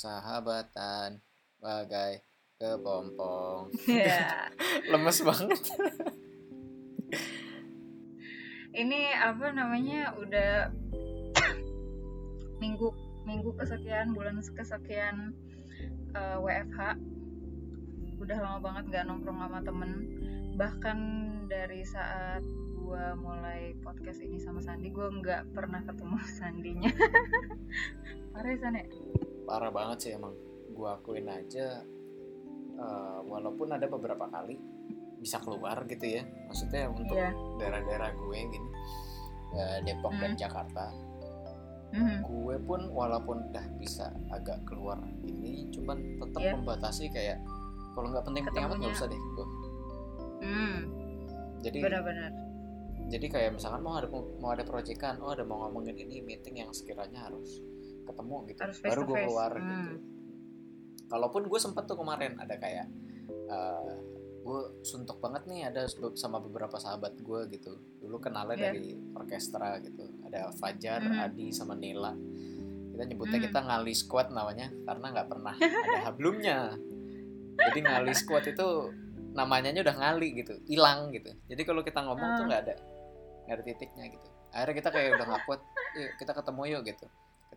persahabatan bagai kepompong Iya. lemes banget Ini apa namanya udah minggu minggu kesekian bulan kesekian eh, WFH. Udah lama banget nggak nongkrong sama temen. Bahkan dari saat gua mulai podcast ini sama Sandi, gua nggak pernah ketemu Sandinya. Parah San ya? Parah banget sih emang gua akuin aja eh, walaupun ada beberapa kali bisa keluar gitu ya maksudnya untuk Iya. daerah-daerah gue gini eh, Depok dan Hmm. Jakarta Mhm. gue pun walaupun udah bisa agak keluar ini cuman tetap Iya. membatasi kayak kalau nggak penting-penting amat nggak usah deh gue Hmm, jadi benar-benar. jadi kayak misalkan mau ada mau ada proyekan oh ada mau ngomongin ini meeting yang sekiranya harus ketemu gitu Harus face baru gue keluar Hmm. gitu kalaupun gue sempet tuh kemarin ada kayak eh, gue suntuk banget nih ada sama beberapa sahabat gue gitu dulu kenalnya Iya. dari orkestra gitu ada Fajar Hmm. Adi sama Nela kita nyebutnya Hmm. kita ngali squad namanya karena nggak pernah ada hablumnya jadi ngali squad itu namanya udah ngali gitu hilang gitu jadi kalau kita ngomong tuh Ah. nggak ada nggak ada titiknya gitu akhirnya kita kayak udah nggak kuat yuk kita ketemu yuk gitu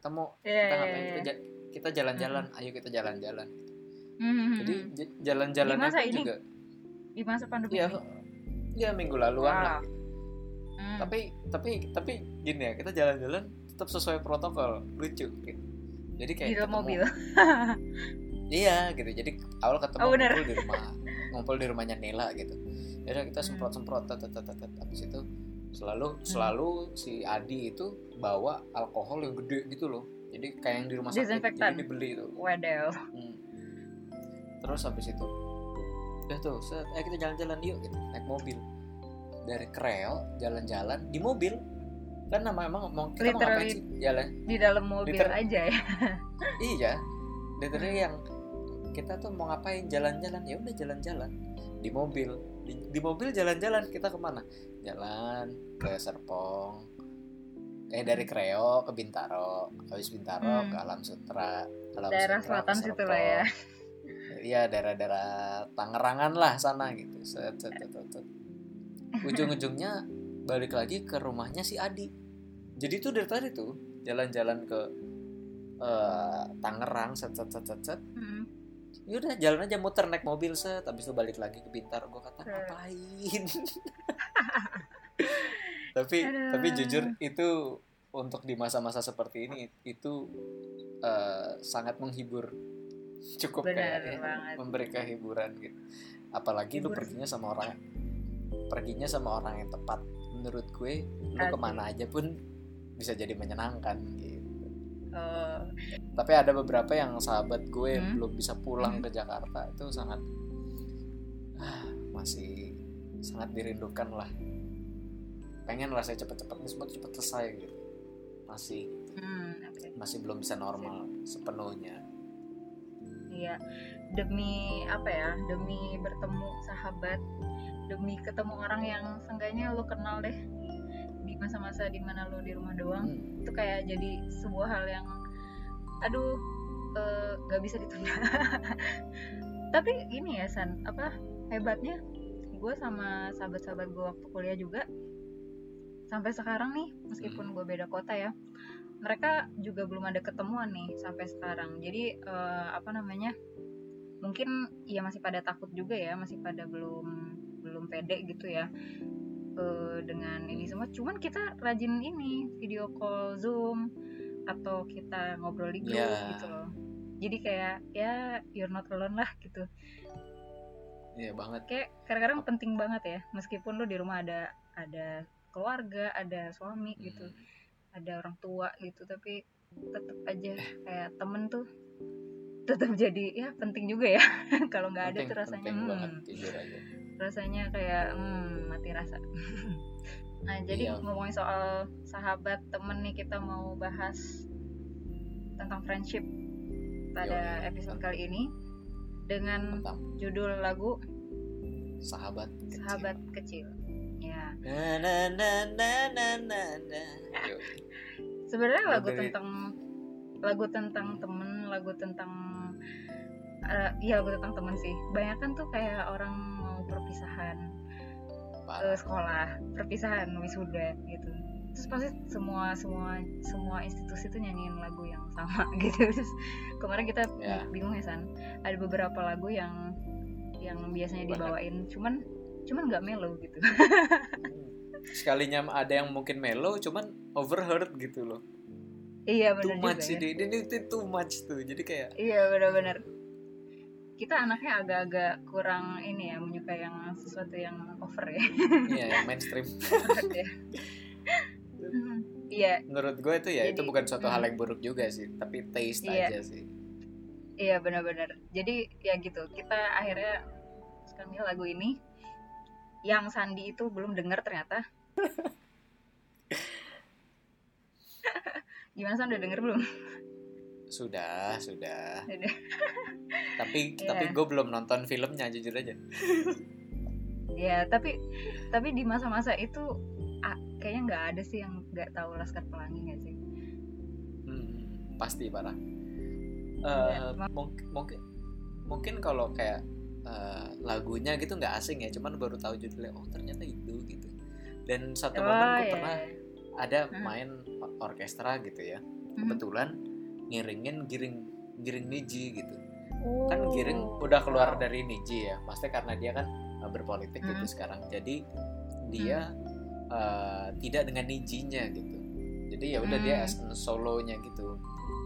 mau Iya, kita iya, ngapain kita ja- kita jalan-jalan ayo kita jalan-jalan Mhm. jadi j- jalan-jalannya Di masa pun ini? juga di masa pandemi ya ya minggu laluan Wow. lah Hmm. tapi tapi tapi gini ya kita jalan-jalan tetap sesuai protokol lucu gitu. jadi kayak di ketemu- mobil. iya gitu jadi awal ketemu Oh, ngumpul di rumah ngumpul di rumahnya Nela gitu udah kita Hmm. semprot semprot tet tet. habis itu selalu selalu si Adi itu bawa alkohol yang gede gitu loh. Jadi kayak yang di rumah sakit Desinfektan. jadi dibeli itu. Waduh. Hmm. terus habis itu udah tuh set, eh kita jalan-jalan yuk gitu. Naik mobil. Dari Kreo jalan-jalan di mobil. Kan nama emang mau kita mau ngapain Literally. sih jalan Di dalam mobil Liter- aja ya. iya. Literally yang kita tuh mau ngapain? Jalan-jalan. Ya udah jalan-jalan. Di mobil. Di, di mobil jalan-jalan kita ke mana jalan ke Serpong eh dari Kreo ke Bintaro habis Bintaro Hmm. ke Alam Sutra Alam Daerah Sutra selatan situ lah ya. Iya daerah-daerah Tangerangan lah sana gitu set, set, set, set, set. ujung-ujungnya balik lagi ke rumahnya si Adi jadi tuh dari tadi tuh jalan-jalan ke eh, Tangerang set set set set, set. Hmm. Yaudah jalan aja muter naik mobil set. Habis itu balik lagi ke Bintar gue kata ngapain? Tapi Aduh. tapi jujur itu untuk di masa-masa seperti ini itu eh, sangat menghibur. Cukup Benar kayak ya, banget. memberi kehiburan gitu. Apalagi lu Hibur. perginya sama orang perginya sama orang yang tepat. Menurut gue lu ke mana aja pun bisa jadi menyenangkan gitu Oh, tapi ada beberapa yang sahabat gue Hmm. belum bisa pulang Hmm. ke Jakarta itu sangat ah, masih sangat dirindukan lah pengen lah saya cepet-cepet ini semua cepet selesai gitu masih hmm, oke. masih belum bisa normal sepenuhnya Iya. Demi apa ya? Demi bertemu sahabat, demi ketemu orang yang seenggaknya lo kenal deh di masa-masa di mana lo di rumah doang. Hmm. Itu kayak jadi sebuah hal yang aduh eh, gak bisa ditunda. Tapi gini ya San, apa hebatnya gue sama sahabat-sahabat gue waktu kuliah juga sampai sekarang nih meskipun gue beda kota ya mereka juga belum ada ketemuan nih sampai sekarang jadi eh, apa namanya mungkin ya masih pada takut juga ya masih pada belum belum pede gitu ya eh, dengan ini semua. Cuman kita rajin ini video call zoom atau kita ngobrol di grup Ya. gitu loh. Jadi kayak ya you're not alone lah gitu. Iya banget. Kayak kadang-kadang penting banget ya. Meskipun lu di rumah ada ada keluarga ada suami gitu Hmm. ada orang tua gitu tapi tetap aja kayak temen tuh tetap jadi ya penting juga ya. Kalau nggak ada tuh rasanya penting banget hmm, jujur aja rasanya kayak hmm, mati rasa. Nah jadi Iya. ngomongin soal sahabat temen nih kita mau bahas tentang friendship pada Yoi, episode kali ini dengan tentang? judul lagu sahabat kecil. sahabat kecil. Ya. Na na na na na na sebenarnya Kalau lagu dari- tentang lagu tentang temen lagu tentang eh, iya lagu tentang temen sih. Banyak kan tuh kayak orang perpisahan parah. sekolah perpisahan wisuda gitu. Terus pasti semua semua semua institusi tuh nyanyiin lagu yang sama gitu. Terus kemarin kita Ya. bingung ya san. Ada beberapa lagu yang yang biasanya dibawain cuman cuman nggak mellow gitu. Sekalinya ada yang mungkin mellow cuman overheard gitu loh. Iya too benar juga much ya. ini ini itu too much tuh. Jadi kayak iya benar-benar kita anaknya agak-agak kurang ini ya menyukai yang sesuatu yang over ya iya yang mainstream iya menurut gue itu ya itu Jadi, bukan suatu hal hmm. yang buruk juga sih tapi taste Iya. aja sih Iya benar-benar. Jadi ya gitu. Kita akhirnya ini lagu ini yang Sandi itu belum dengar ternyata. Gimana San udah denger belum? Sudah sudah Udah. tapi Iya. tapi gue belum nonton filmnya jujur aja Ya tapi tapi di masa-masa itu ah, kayaknya nggak ada sih yang nggak tahu Laskar Pelangi nggak sih? Hmm, pasti parah. Iya, Eh, mungkin mungkin mungkin kalau kayak eh, lagunya gitu nggak asing ya, cuman baru tahu judulnya. Oh ternyata itu gitu. Dan satu momen gue iya, pernah iya. ada Hmm. main or- orkestra gitu ya. Mhm. Kebetulan ngiringin giring giring Niji gitu. Oh. Kan giring udah keluar dari Niji ya. Maksudnya karena dia kan eh, berpolitik gitu Hmm. sekarang. Jadi dia eh, tidak dengan Nijinya gitu. Jadi ya udah dia Hmm. as a solonya gitu.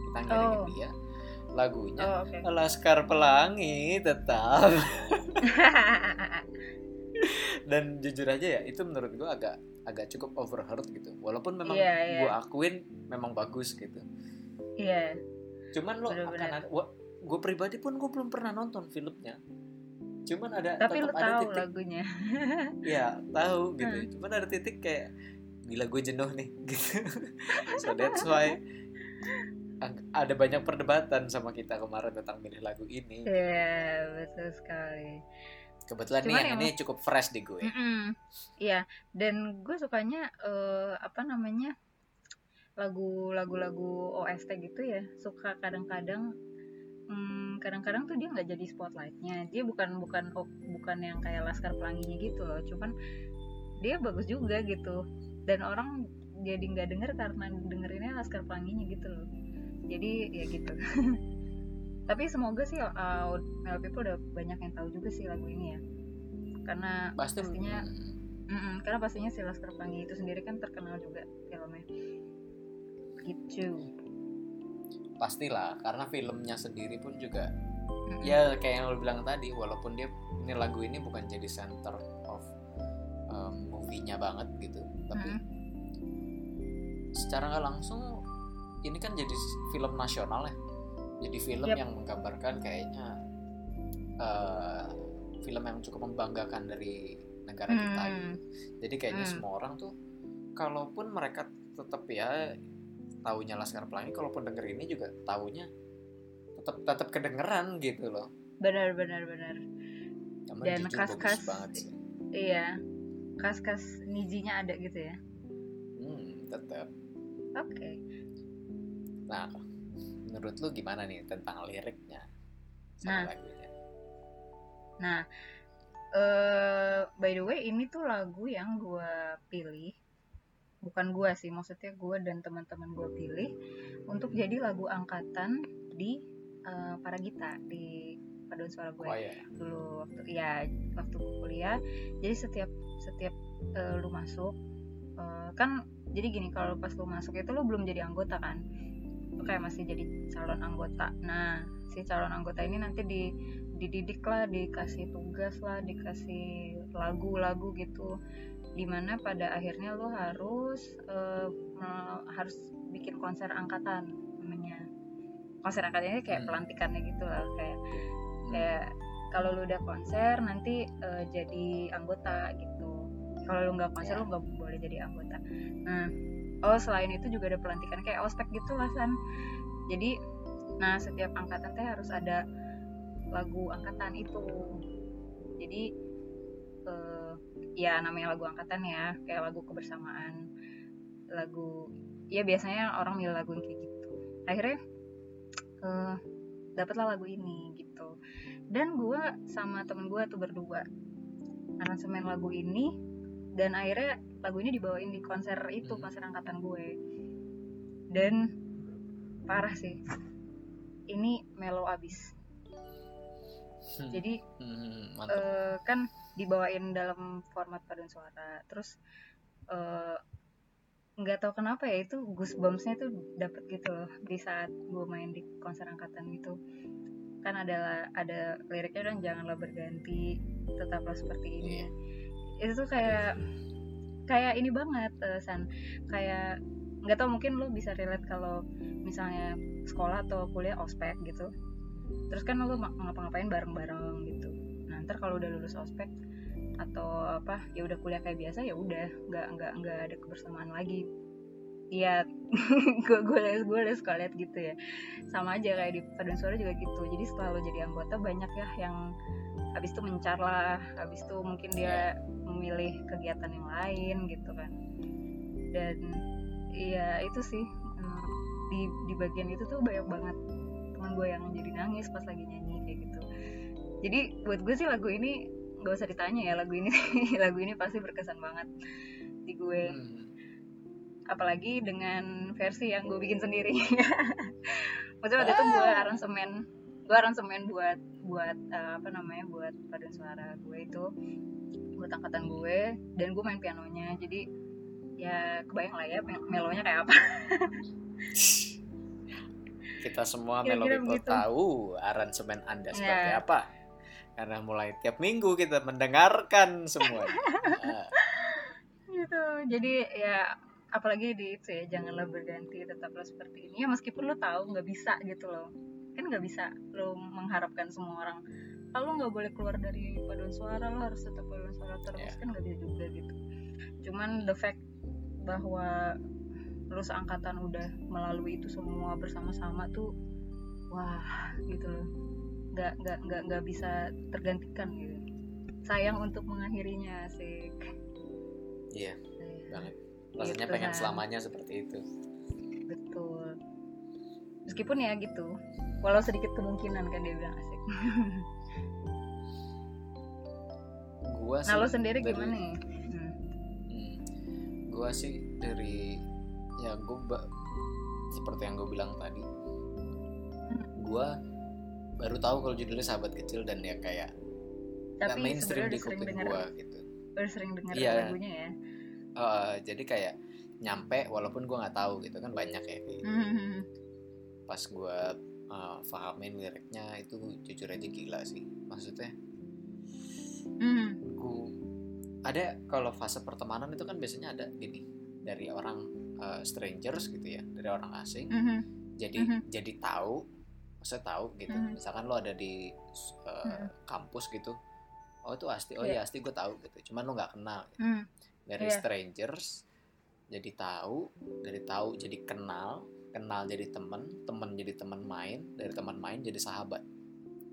Kita ngiringin Oh. dia lagunya Oh oke. Laskar Pelangi tetap dan jujur aja ya itu menurut gua agak agak cukup overheard gitu walaupun memang Iya, iya. gua akuin memang bagus gitu Iya. cuman lo akan Bener-bener. ada gue pribadi pun gue belum pernah nonton filmnya cuman ada Tapi ada tahu titik lagunya. ya tahu gitu Hmm. cuman ada titik kayak gila gue jenuh nih gitu so that's why ada banyak perdebatan sama kita kemarin tentang milih lagu ini Iya betul sekali. kebetulan nih yang yang- ini cukup fresh di gue. Iya, dan gue sukanya eh, apa namanya lagu-lagu-lagu OST gitu ya. Suka kadang-kadang, hmm, kadang-kadang tuh dia nggak jadi spotlightnya. Dia bukan bukan oh, bukan yang kayak Laskar Pelanginya gitu loh. Cuman dia bagus juga gitu. Dan orang jadi nggak denger karena dengerinnya Laskar Pelanginya gitu loh. Jadi ya gitu. Tapi semoga sih uh, Mel People udah banyak yang tahu juga sih lagu ini ya. Karena pasti pastinya mm, Mm-mm, karena pastinya si Laskar Pelangi itu sendiri kan terkenal juga filmnya gitu pastilah karena filmnya sendiri pun juga Mm-mm. ya kayak yang lo bilang tadi walaupun dia ini lagu ini bukan jadi center of um, movie-nya banget gitu tapi secara nggak langsung ini kan jadi film nasional ya jadi film Yap. yang menggambarkan kayaknya eh, film yang cukup membanggakan dari negara kita Hmm. gitu. jadi kayaknya Hmm. semua orang tuh kalaupun mereka tetap ya taunya Laskar Pelangi kalaupun denger ini juga taunya tetap tetap kedengeran gitu loh. Benar benar benar. Cuman Dan kas-kas- bagus banget sih. iya kas-kas nijinya ada gitu ya? Hmm, tetap oke. Nah menurut lu gimana nih tentang liriknya? Nah. sama lagunya. Nah eh by the way ini tuh lagu yang gue pilih bukan gue sih maksudnya gue dan teman-teman gue pilih untuk jadi lagu angkatan di eh, para gita di paduan suara gue. Oh ya dulu waktu ya waktu gue kuliah. Jadi setiap setiap eh, lu masuk eh, kan jadi gini kalau pas lu masuk itu lu belum jadi anggota kan? Lu kayak masih jadi calon anggota. Nah si calon anggota ini nanti di dididik lah dikasih tugas lah dikasih lagu-lagu gitu di mana pada akhirnya lo harus me- harus bikin konser angkatan namanya konser angkatannya kayak Hmm. pelantikannya gitu lah kayak Hmm. kayak kalau lu udah konser nanti eh, jadi anggota gitu kalau lu nggak konser Ya. lu nggak boleh jadi anggota nah oh selain itu juga ada pelantikan kayak ospek gitu lah san jadi nah setiap angkatan teh harus ada lagu angkatan itu jadi eh, ya namanya lagu angkatan ya kayak lagu kebersamaan. Lagu ya biasanya orang milih lagu yang kayak gitu. Akhirnya eh dapatlah lagu ini gitu. Dan gue sama temen gue tuh berdua aransemen lagu ini dan akhirnya lagu ini dibawain di konser itu konser angkatan gue. Dan parah sih. Ini melo abis. Hmm. jadi Hmm, mantap. eh, kan dibawain dalam format paduan suara. Terus eh, nggak tahu kenapa ya itu goosebumpsnya tuh dapet gitu loh di saat gue main di konser angkatan itu kan ada ada liriknya kan janganlah berganti tetaplah seperti ini. Iya. itu tuh kayak kayak ini banget eh, san. Kayak nggak tahu mungkin lo bisa relate kalau misalnya sekolah atau kuliah ospek gitu. Terus kan lo ngapa-ngapain bareng-bareng gitu ntar kalau udah lulus ospek atau apa ya udah kuliah kayak biasa ya udah nggak nggak nggak ada kebersamaan lagi Iya, gue gue les gue les suka liat gitu ya. Sama aja kayak di paduan suara juga gitu. Jadi setelah lo jadi anggota banyak ya yang habis itu mencar lah, habis itu mungkin dia memilih kegiatan yang lain gitu kan. Dan iya itu sih mm, di di bagian itu tuh banyak banget teman gue yang jadi nangis pas lagi nyanyi. Jadi buat gue sih lagu ini gak usah ditanya ya lagu ini lagu ini pasti berkesan banget di gue Hmm. apalagi dengan versi yang gue bikin sendiri maksudnya waktu itu gue aransemen gue aransemen buat buat eh, apa namanya buat paduan suara gue itu buat angkatan gue dan gue main pianonya jadi ya kebayang lah ya melonya kayak apa Kita semua Kira-kira Melo People begitu. tahu aransemen Anda seperti Ya. apa. Karena mulai tiap minggu kita mendengarkan semua. Ah, gitu. Jadi ya apalagi di itu ya janganlah berganti tetaplah seperti ini. Ya meskipun lo tahu nggak bisa gitu loh. Kan nggak bisa lo mengharapkan semua orang. Kalau nggak boleh keluar dari paduan suara lo harus tetap paduan suara terus. Iya. kan nggak bisa juga gitu. Cuman the fact bahwa lo seangkatan udah melalui itu semua bersama-sama tuh wah gitu loh nggak nggak nggak nggak bisa tergantikan gitu sayang untuk mengakhirinya asik Iya, banget. Rasanya Gitu, pengen San. selamanya seperti itu. betul meskipun ya gitu walau sedikit kemungkinan kan dia bilang asik Gua sih nah lo sendiri dari- gimana nih Hmm. Hmm, gua sih dari ya gue seperti yang gue bilang tadi Hmm. gua baru tahu kalau judulnya sahabat kecil dan ya kayak tapi mainstream sebenarnya di kuping denger gua gitu udah sering denger Iya. lagunya ya Eh, jadi kayak nyampe walaupun gua nggak tahu gitu kan banyak ya kayak gitu. Hmm. pas gua eh, fahamin liriknya itu jujur aja gila sih maksudnya Hmm. ku ada kalau fase pertemanan itu kan biasanya ada gini dari orang eh, strangers gitu ya dari orang asing Mhm. jadi Mhm. jadi tahu maksudnya tahu gitu Mhm. misalkan lo ada di uh, Mhm. kampus gitu oh itu asti oh Iya. ya asti gue tahu gitu cuman lo nggak kenal gitu. Hmm. dari Iya. strangers jadi tahu dari tahu jadi kenal kenal jadi teman teman jadi teman main dari teman main jadi sahabat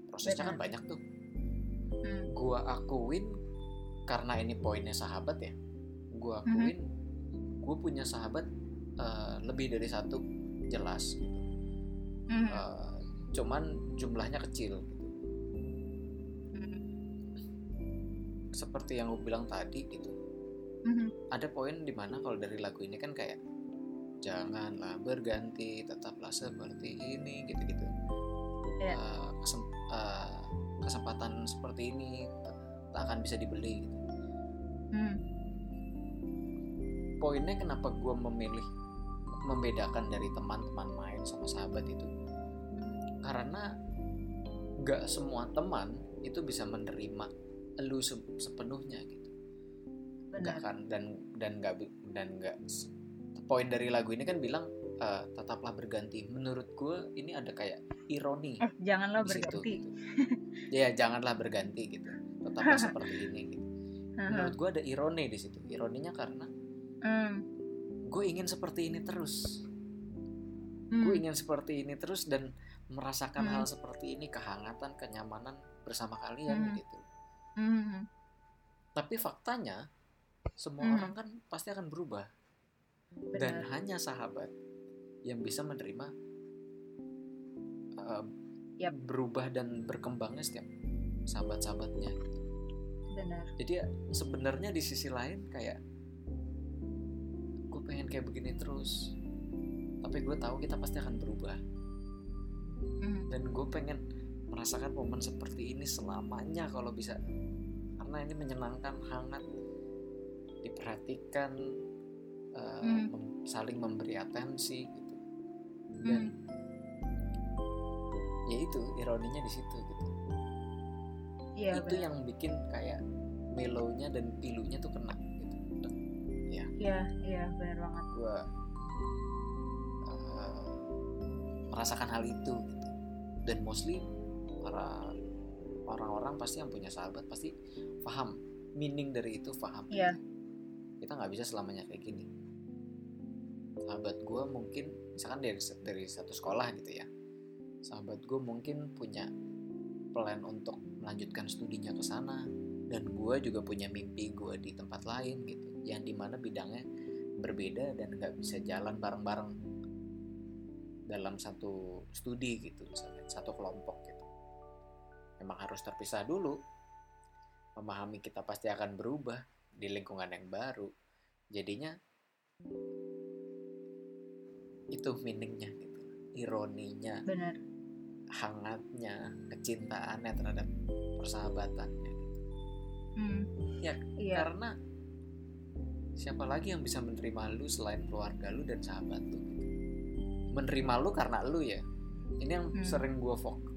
prosesnya kan Benar. banyak tuh Hmm. gua akuin karena ini poinnya sahabat ya gua Mhm. akuin gue punya sahabat eh, lebih dari satu jelas gitu. Hmm. Eh, cuman jumlahnya kecil gitu. Hmm. seperti yang gue bilang tadi gitu Hmm. ada poin di mana kalau dari lagu ini kan kayak janganlah berganti tetaplah seperti ini gitu-gitu Iya. Eh, kesem- eh, kesempatan seperti ini tak, tak akan bisa dibeli gitu Hmm. poinnya kenapa gue memilih membedakan dari teman-teman main sama sahabat itu karena gak semua teman itu bisa menerima lu se- sepenuhnya gitu. Benar. kan? Dan dan bi- dan nggak s- poin dari lagu ini kan bilang eh, tetaplah berganti. Menurut gue ini ada kayak ironi eh janganlah di situ berganti. gitu. ya janganlah berganti gitu. Tetaplah seperti ini gitu. Menurut gue ada ironi di situ. Ironinya karena Hmm, gue ingin seperti ini terus. Hmm, gue ingin seperti ini terus dan merasakan Hmm. hal seperti ini kehangatan kenyamanan bersama kalian Hmm. gitu hmm, tapi faktanya semua Hmm. orang kan pasti akan berubah dan benar hanya sahabat yang bisa menerima uh, Yap. berubah dan berkembangnya setiap sahabat-sahabatnya benar jadi ya, sebenarnya di sisi lain kayak gue pengen kayak begini terus tapi gue tahu kita pasti akan berubah Hmm, dan gue pengen merasakan momen seperti ini selamanya kalau bisa. Karena ini menyenangkan hangat. Diperhatikan uh, Hmm. mem- saling memberi atensi gitu. Dan hmm, ya itu ironinya di situ gitu. Iya itu benar. yang bikin kayak mellownya dan pilunya tuh kena gitu. Dek, iya iya benar banget. Gue uh, merasakan hal itu gitu. Dan mostly para orang-orang pasti yang punya sahabat pasti paham meaning dari itu paham Iya. kita nggak bisa selamanya kayak gini. Sahabat gue mungkin misalkan dari dari satu sekolah gitu ya. Sahabat gue mungkin punya plan untuk melanjutkan studinya ke sana. Dan gue juga punya mimpi gue di tempat lain gitu. Yang di mana bidangnya berbeda dan nggak bisa jalan bareng-bareng dalam satu studi gitu misalnya satu kelompok gitu. Memang harus terpisah dulu. Memahami kita pasti akan berubah di lingkungan yang baru. Jadinya itu meaningnya gitu. Ironinya benar. hangatnya kecintaannya terhadap persahabatannya gitu. Hmm, Ya, iya. karena siapa lagi yang bisa menerima lu selain keluarga lu dan sahabat lu gitu. Menerima lu karena lu ya ini yang Hmm. sering gue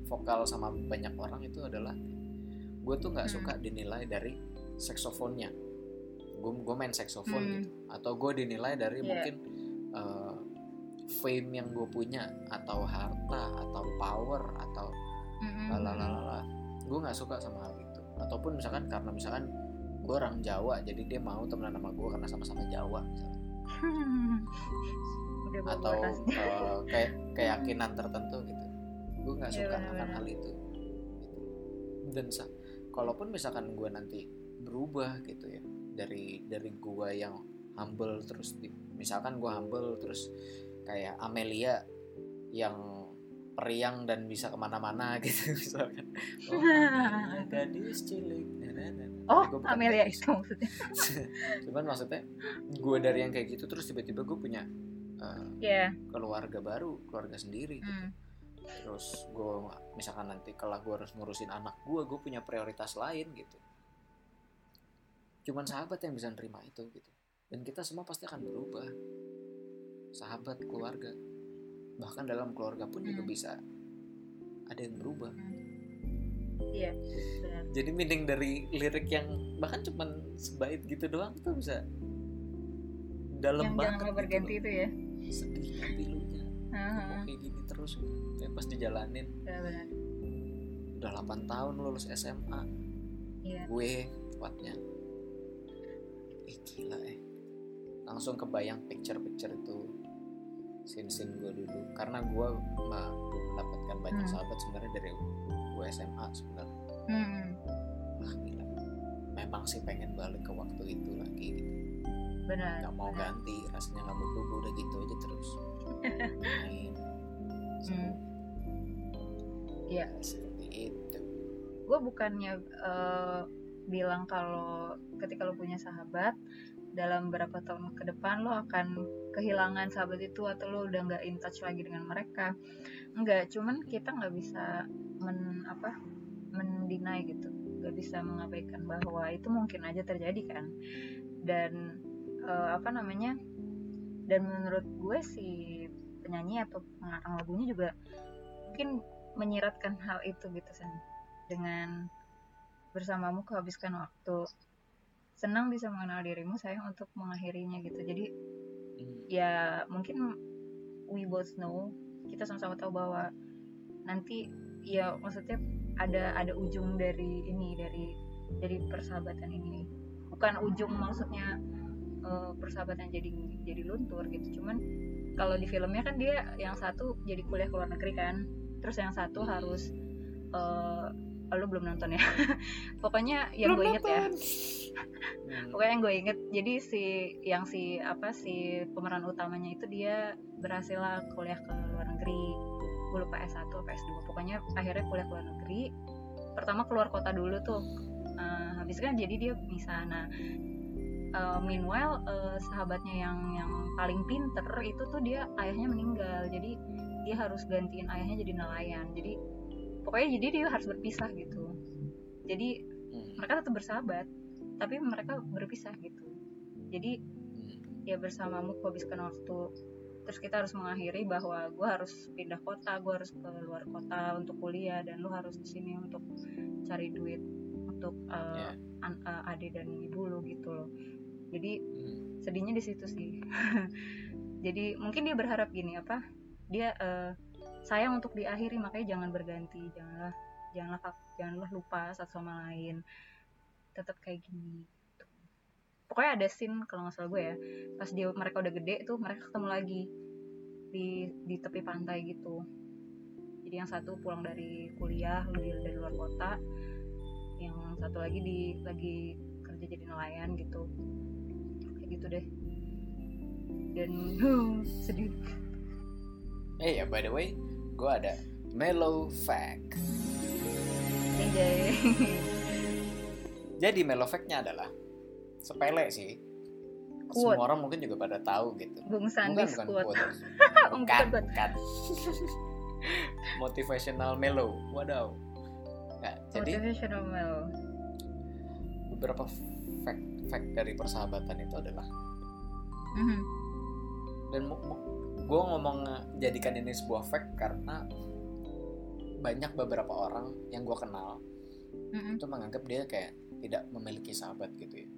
vokal sama banyak orang itu adalah gue tuh nggak Hmm. suka dinilai dari seksofonnya gue gue main saksofon Hmm. gitu atau gue dinilai dari Iya. mungkin uh, fame yang gue punya atau harta atau power atau Mm-mm. lalalala gue nggak suka sama hal itu ataupun misalkan karena misalkan gue orang Jawa jadi dia mau temenan sama gue karena sama-sama Jawa misalnya. udah atau uh, kayak keyakinan tertentu gitu gue nggak Iya, suka akan benar-benar. hal itu gitu. dan kalaupun misalkan gue nanti berubah gitu ya dari dari gue yang humble terus di- misalkan gue humble terus kayak Amelia yang periang dan bisa ke mana-mana gitu misalkan oh Amelia gadis cilik nah, nah, nah. oh Amelia itu maksudnya cuman maksudnya gue dari yang kayak gitu terus tiba-tiba gue punya uh, ya keluarga baru keluarga sendiri gitu. hmm. terus gue misalkan nanti kalau gue harus ngurusin anak gue gue punya prioritas lain gitu cuman sahabat yang bisa nerima itu gitu dan kita semua pasti akan berubah sahabat keluarga bahkan dalam keluarga pun juga Hmm. bisa ada yang berubah iya benar jadi meaning dari lirik yang bahkan cuman sebait gitu doang tuh bisa dalam yang banget jangan gitu berganti loh. itu ya sedihnya pilunya kok Heeh, kayak gini terus kayak pas dijalanin. Iya, benar. Udah 8 tahun lulus SMA iya. Gue tepatnya ih gila eh. Langsung kebayang picture-picture itu scene-scene gue dulu. Karena gue ma- mendapatkan banyak Hmm. sahabat sebenarnya dari gue SMA sebenarnya. Hmm, wah gila. Memang sih pengen balik ke waktu itu lagi gitu benar nggak mau benar. ganti rasanya nggak mau berubah udah gitu aja terus main. Hmm. Iya. seperti itu gue bukannya eh, bilang kalau ketika lo punya sahabat dalam beberapa tahun ke depan lo akan kehilangan sahabat itu atau lo udah nggak in touch lagi dengan mereka nggak cuman kita nggak bisa men apa mendinai gitu nggak bisa mengabaikan bahwa itu mungkin aja terjadi kan dan eh, apa namanya dan menurut gue si penyanyi atau pengarang lagunya juga mungkin menyiratkan hal itu gitu san. Dengan bersamamu kehabiskan waktu. Senang bisa mengenal dirimu sayang untuk mengakhirinya gitu. Jadi Hmm. ya mungkin we both know kita sama-sama tahu bahwa nanti ya maksudnya ada ada ujung dari ini dari dari persahabatan ini. Bukan ujung maksudnya eh, persahabatan jadi jadi luntur gitu. Cuman kalau di filmnya kan dia yang satu jadi kuliah ke luar negeri kan. Terus yang satu harus eh lu belum nonton ya? Pokoknya yang gue inget ya. Hmm. pokoknya yang gue inget jadi si yang si apa si pemeran utamanya itu dia berhasil lah kuliah ke luar negeri. Gue lupa S1 atau S2 pokoknya akhirnya kuliah ke luar negeri. Pertama keluar kota dulu tuh. Eh, habis kan jadi dia bisa. Nah eh, meanwhile eh, sahabatnya yang yang paling pinter itu tuh dia ayahnya meninggal jadi dia harus gantiin ayahnya jadi nelayan jadi pokoknya jadi dia harus berpisah gitu jadi Hmm. mereka tetap bersahabat tapi mereka berpisah gitu jadi Hmm. ya bersamamu kuhabiskan waktu terus kita harus mengakhiri bahwa gue harus pindah kota gue harus ke luar kota untuk kuliah dan lu harus di sini untuk cari duit untuk uh, Ya. an- uh, adik dan ibu lu gitu loh jadi Hmm. sedihnya di situ sih. Jadi mungkin dia berharap gini apa dia uh, sayang untuk diakhiri makanya jangan berganti janganlah janganlah janganlah lupa satu sama lain. Tetap kayak gini pokoknya ada scene kalau nggak salah gue ya pas dia mereka udah gede tuh mereka ketemu lagi di di tepi pantai gitu. Jadi yang satu pulang dari kuliah dari, dari luar kota yang satu lagi di lagi kerja jadi nelayan gitu kayak gitu deh dan sedih Eh ya by the way, gue ada mellow fact. Anjay. Jadi mellow fact-nya adalah sepele sih. Quote. Semua orang mungkin juga pada tahu gitu. Bung Bukan Sandi bukan quote. quote. Oh, Bukan, bukan, bukan. Motivational mellow. Wadaw. Nah, jadi Motivational Mel. Beberapa fact fact dari persahabatan itu adalah Mhm. dan gue ngomong jadikan ini sebuah fact karena banyak beberapa orang yang gue kenal Mhm. itu menganggap dia kayak tidak memiliki sahabat gitu ya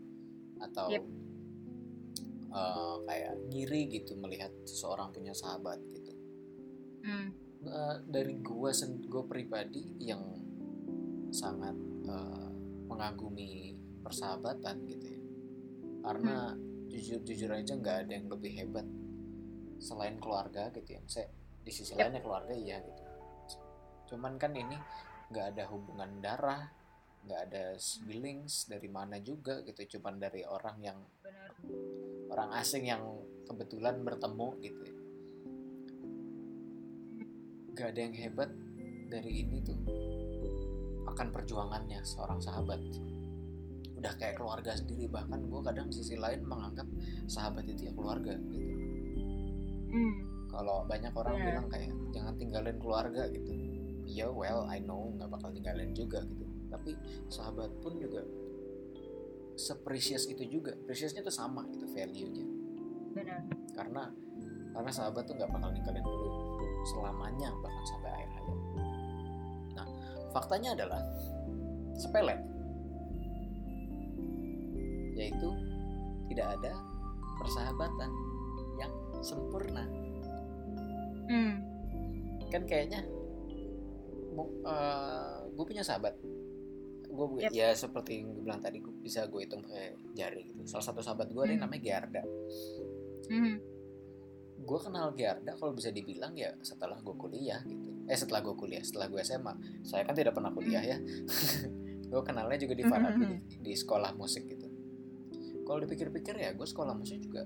atau Yep. eh, kayak ngiri gitu melihat seseorang punya sahabat gitu Hmm. Eh, dari gue gue pribadi yang sangat eh, mengagumi persahabatan gitu ya karena jujur jujur aja nggak ada yang lebih hebat selain keluarga gitu ya Maksudnya, di sisi Yep. lainnya keluarga iya gitu cuman kan ini nggak ada hubungan darah nggak ada siblings dari mana juga gitu cuman dari orang yang Benar. orang asing yang kebetulan bertemu gitu ya. Gak ada yang hebat dari ini tuh akan perjuangannya seorang sahabat udah kayak keluarga sendiri. Bahkan gue kadang sisi lain menganggap sahabat itu ya keluarga gitu. Hmm. kalau banyak orang Benar. bilang kayak jangan tinggalin keluarga gitu. Ya well I know nggak bakal tinggalin juga gitu. Tapi sahabat pun juga seprecious itu juga. Preciousnya tuh sama gitu value-nya. Benar. karena karena sahabat tuh nggak bakal ninggalin dulu selamanya bahkan sampai akhir hayat. Nah faktanya adalah sepele yaitu tidak ada persahabatan yang sempurna. Hmm. kan kayaknya gue punya sahabat. Gue Yep. ya seperti yang gue bilang tadi gue bisa gue hitung pakai jari gitu. Salah satu sahabat gue Hmm. namanya Gerda. Hmm. gue kenal Gerda kalau bisa dibilang ya setelah gue kuliah gitu. Eh setelah gue kuliah setelah gue SMA saya kan tidak pernah kuliah ya. Gue kenalnya juga di Farabi di, di sekolah musik gitu kalau dipikir-pikir ya gue sekolah musik juga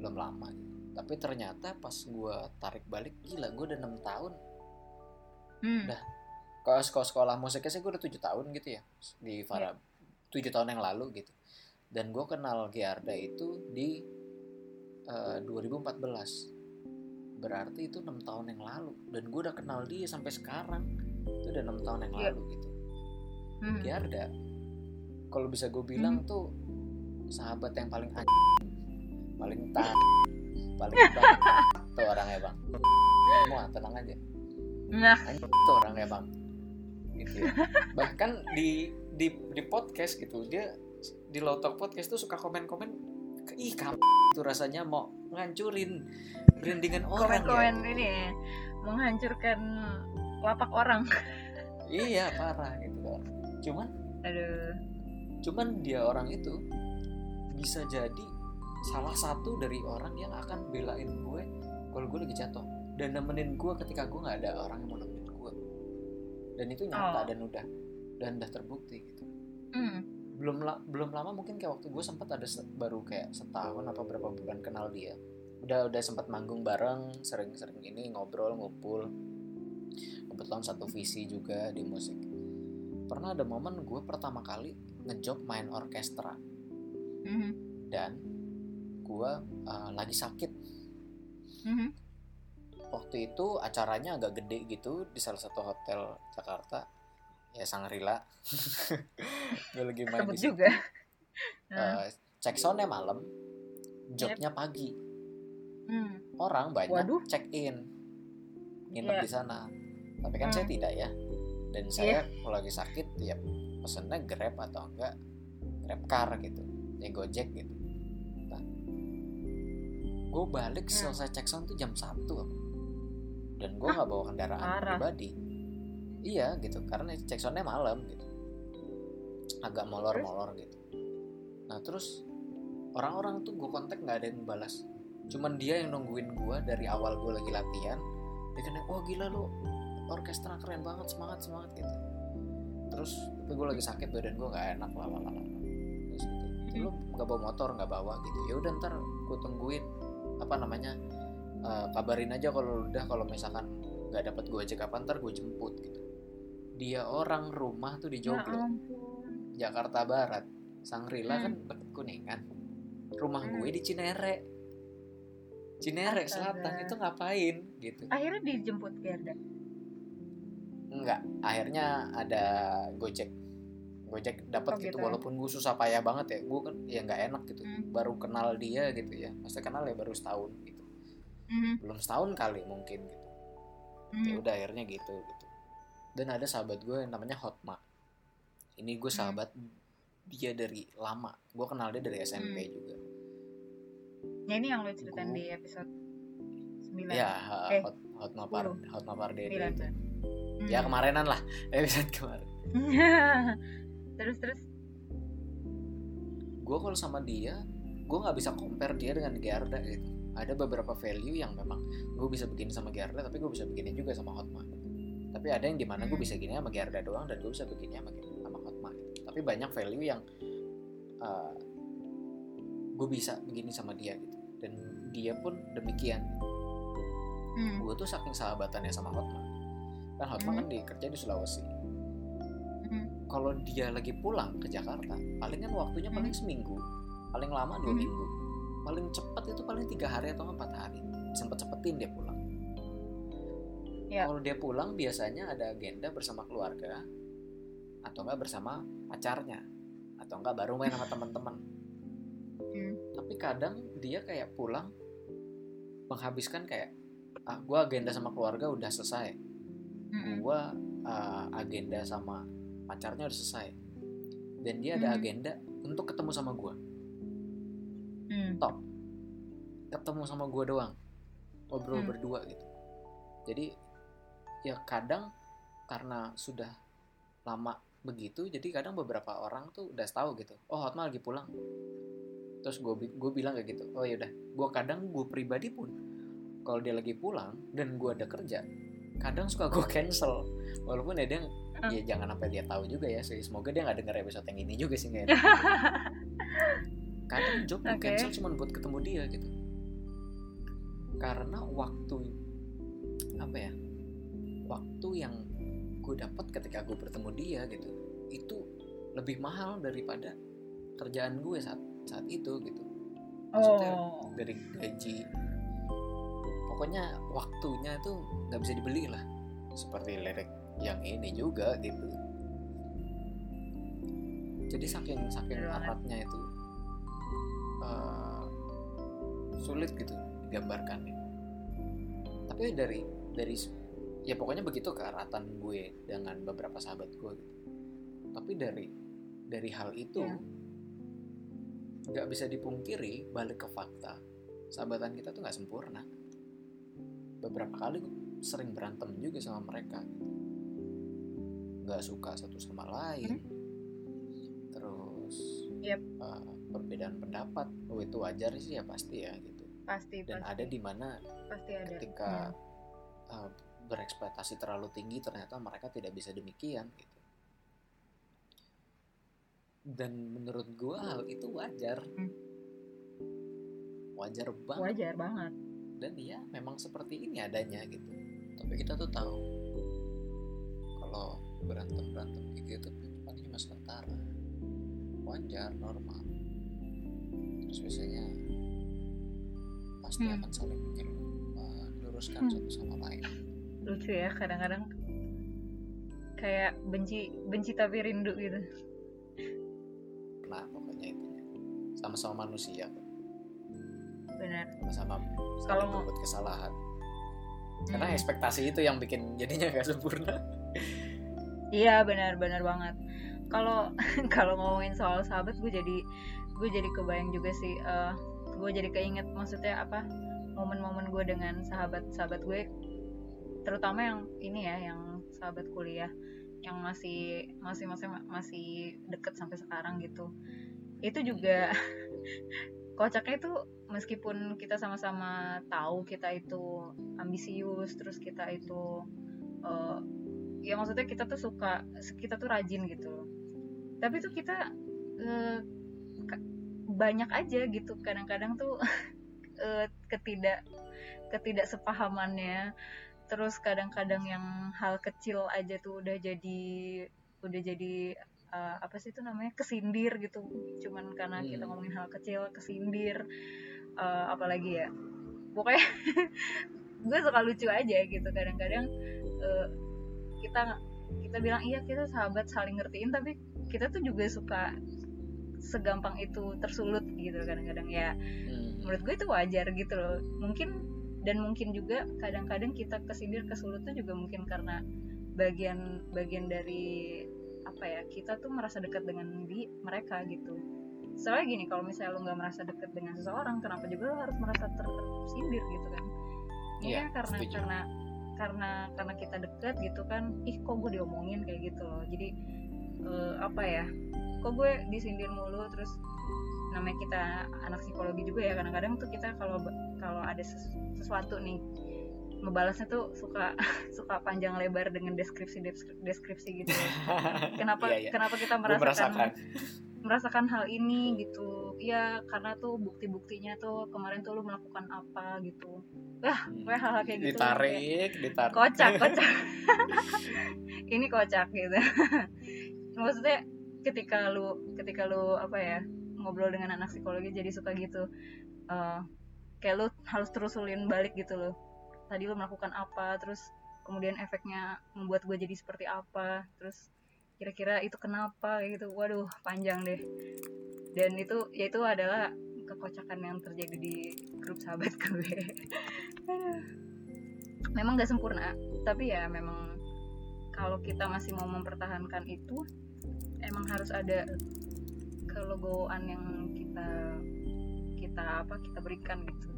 belum lama gitu. tapi ternyata pas gue tarik balik gila gue udah enam tahun. Hmm. Kalau sekolah sekolah musiknya sih gue udah tujuh tahun gitu ya di Farab. Tujuh tahun yang lalu gitu. Dan gue kenal Giarda itu di eh, 2014 berarti itu enam tahun yang lalu. Dan gue udah kenal dia sampai sekarang. Itu udah enam tahun yang Iya. lalu gitu. Hmm. Giarda kalau bisa gue bilang tuh sahabat yang paling anj paling tak paling tuh orangnya bang semua tenang aja Nah. anjing itu orangnya bang gitu ya. bahkan di di di podcast gitu dia di Lotok Podcast tuh suka komen-komen ih kamu itu rasanya mau ngancurin brandingan orang komen-komen ya. ini menghancurkan lapak orang Iya parah gitu kan. Cuman aduh cuman dia orang itu bisa jadi salah satu dari orang yang akan belain gue kalau gue lagi jatuh. Dan nemenin gue ketika gue nggak ada orang yang mau nemenin gue. Dan itu nyata Oh. dan udah dan udah terbukti gitu. Hmm. belum la- belum lama mungkin kayak waktu gue sempat ada se- baru kayak setahun apa berapa bulan kenal dia. Udah udah sempat manggung bareng sering-sering ini ngobrol ngumpul. Kebetulan satu visi juga di musik. Pernah ada momen gue pertama kali ngejob main orkestra Mhm. dan gue uh, lagi sakit Mhm. waktu itu acaranya agak gede gitu di salah satu hotel Jakarta ya Sangrila gue lagi main sebut di situ. juga Eh, cek soundnya malam jobnya pagi hmm. orang banyak Waduh. check in nginep Iya. di sana tapi kan Hmm. saya tidak ya dan saya kalau lagi sakit ya pesennya grab atau enggak grab car gitu ya gojek gitu. Nah gue balik Hmm. selesai cek sound tuh jam 1 aku. dan gue nggak bawa kendaraan Parah. pribadi. Iya gitu karena cek soundnya malam gitu. Agak molor-molor gitu. Nah terus orang-orang tuh gue kontak nggak ada yang balas. Cuman dia yang nungguin gue dari awal gue lagi latihan. Dia kena wah gila lu orkestra keren banget semangat semangat gitu. Terus tapi gue lagi sakit badan gue nggak enak lah gitu lu nggak bawa motor nggak bawa gitu. Ya udah ntar gue tungguin. Apa namanya eh, kabarin aja kalau udah kalau misalkan nggak dapat gue aja kapan ntar gue jemput gitu. Dia orang rumah tuh di ya Joglo ampun. Jakarta Barat. Sangrila Hmm. kan deket kuningan. Rumah Hmm. gue di Cinere. Cinere Astaga. Selatan. Itu ngapain? Gitu. Akhirnya dijemput Gerda? Enggak akhirnya ada Gojek Gojek dapat Oh, gitu gitu. walaupun gue susah payah banget ya gue kan ya nggak enak gitu Hmm. baru kenal dia gitu ya masa kenal ya baru setahun gitu Mhm. belum setahun kali mungkin gitu ya Mhm. udah akhirnya gitu gitu dan ada sahabat gue yang namanya Hotma ini gue Hmm. sahabat dia dari lama gue kenal dia dari SMP Hmm. juga ya ini yang lo ceritain Gua- di episode 9 ya Eh, Hot Hotma Par Hotma Sembilan, itu. ya Hmm. kemarinan lah episode kemarin terus terus gue kalau sama dia gue nggak bisa compare dia dengan Gerda gitu ada beberapa value yang memang gue bisa begini sama Gerda tapi gue bisa begini juga sama Hotma tapi ada yang di mana gue Hmm. bisa gini sama Gerda doang dan gue bisa begini sama sama Hotma gitu. tapi banyak value yang gue bisa begini sama dia gitu dan dia pun demikian hmm. gue tuh saking sahabatannya sama Hotma kan Hotma Hmm. kan di kerja di Sulawesi. Kalau dia lagi pulang ke Jakarta palingan waktunya paling seminggu paling lama dua Hmm. minggu paling cepat itu paling tiga hari atau empat hari sempet cepetin dia pulang Ya. kalau dia pulang biasanya ada agenda bersama keluarga atau enggak bersama pacarnya atau enggak baru main sama teman-teman Hmm. tapi kadang dia kayak pulang menghabiskan kayak ah gue agenda sama keluarga udah selesai Mm-mm. gue agenda sama pacarnya udah selesai. Dan dia ada Hmm. agenda untuk ketemu sama gue Hmm. ketemu sama gue doang. Ngobrol Hmm. berdua gitu. Jadi ya kadang karena sudah lama begitu jadi kadang beberapa orang tuh udah tahu gitu. Oh Hotma lagi pulang. Terus gue gue bilang kayak gitu. Oh ya udah. Gue kadang gue pribadi pun kalau dia lagi pulang dan gue ada kerja kadang suka gue cancel. Walaupun ya dia ya jangan sampai dia tahu juga ya sih. Semoga dia nggak denger episode yang ini juga sih nggak enak. kadang job gue Oke. cancel cuma buat ketemu dia gitu. Karena waktu apa ya waktu yang gue dapat ketika gue bertemu dia gitu itu lebih mahal daripada kerjaan gue saat saat itu gitu. Maksudnya oh. dari gaji pokoknya waktunya itu nggak bisa dibeli lah. Seperti lirik yang ini juga gitu. Jadi saking saking banget. eratnya itu eh, sulit gitu digambarkannya tapi dari dari ya pokoknya begitu keeratan gue dengan beberapa sahabat gue gitu. Tapi dari dari hal itu Iya. nggak bisa dipungkiri balik ke fakta. Sahabatan kita tuh nggak sempurna beberapa kali gue sering berantem juga sama mereka. Nggak suka satu sama lain. Terus Yep. uh, perbedaan pendapat. Oh itu wajar sih ya pasti ya gitu. Pasti dan pasti. ada di mana pasti ada. ketika Hmm. uh, berekspektasi terlalu tinggi ternyata mereka tidak bisa demikian gitu. Dan menurut gua hal itu wajar. Hmm. wajar banget. Wajar banget dan ya memang seperti ini adanya gitu tapi kita tuh tahu kalau berantem berantem gitu itu cuma cuma sementara wajar normal terus biasanya pasti Hmm. akan saling menyelu- meluruskan Hmm. satu sama lain lucu ya kadang-kadang kayak benci benci tapi rindu gitu nah pokoknya itu sama-sama manusia kok. Benar saling Kalau- berbuat kesalahan karena Hmm. ekspektasi itu yang bikin jadinya gak sempurna Iya benar benar banget. Kalau kalau ngomongin soal sahabat gue jadi gue jadi kebayang juga sih. eh, gue jadi keinget maksudnya apa momen-momen gue dengan sahabat-sahabat gue, terutama yang ini ya yang sahabat kuliah yang masih masih masih masih deket sampai sekarang gitu. Itu juga kocaknya itu meskipun kita sama-sama tahu kita itu ambisius terus kita itu eh, ya maksudnya kita tuh suka kita tuh rajin gitu. Tapi tuh kita ka- banyak aja gitu. Kadang-kadang tuh eh, ketidak ketidaksepahamannya. Terus kadang-kadang yang hal kecil aja tuh udah jadi udah jadi eh, apa sih itu namanya? Kesindir gitu. Cuman karena kita Hmm. ngomongin hal kecil kesindir. Eh, apalagi ya? Pokoknya gue suka lucu aja gitu. Kadang-kadang eh, kita kita bilang iya kita sahabat saling ngertiin tapi kita tuh juga suka segampang itu tersulut gitu kadang-kadang ya. Hmm. menurut gue itu wajar gitu loh. Mungkin dan mungkin juga kadang-kadang kita kesindir kesulut tuh juga mungkin karena bagian bagian dari apa ya kita tuh merasa dekat dengan di mereka gitu. Soalnya gini kalau misalnya lo nggak merasa dekat dengan seseorang kenapa juga lo harus merasa tersindir gitu kan? Ini Iya, kan karena setuju. karena karena karena kita dekat gitu kan ih kok gue diomongin kayak gitu loh. Jadi eh, apa ya kok gue disindir mulu terus namanya kita anak psikologi juga ya kadang-kadang tuh kita kalau kalau ada ses- sesuatu nih ngebalasnya tuh suka suka panjang lebar dengan deskripsi deskripsi, deskripsi gitu. Kenapa Iya, iya. kenapa kita merasakan merasakan. merasakan hal ini gitu? Ya karena tuh bukti-buktinya tuh kemarin tuh lu melakukan apa gitu. Wah Hmm. gue hal-hal kayak gitu. Kayak ditarik ditarik. Kocak kocak. Ini kocak gitu. Maksudnya ketika lu ketika lu apa ya ngobrol dengan anak psikologi jadi suka gitu Eh, kayak lu harus terusulin balik gitu loh tadi lu melakukan apa terus kemudian efeknya membuat gue jadi seperti apa terus kira-kira itu kenapa gitu. Waduh panjang deh. Dan itu ya itu adalah kekocakan yang terjadi di grup sahabat gue. Memang gak sempurna tapi ya memang kalau kita masih mau mempertahankan itu emang harus ada kelogoan yang kita kita apa kita berikan gitu.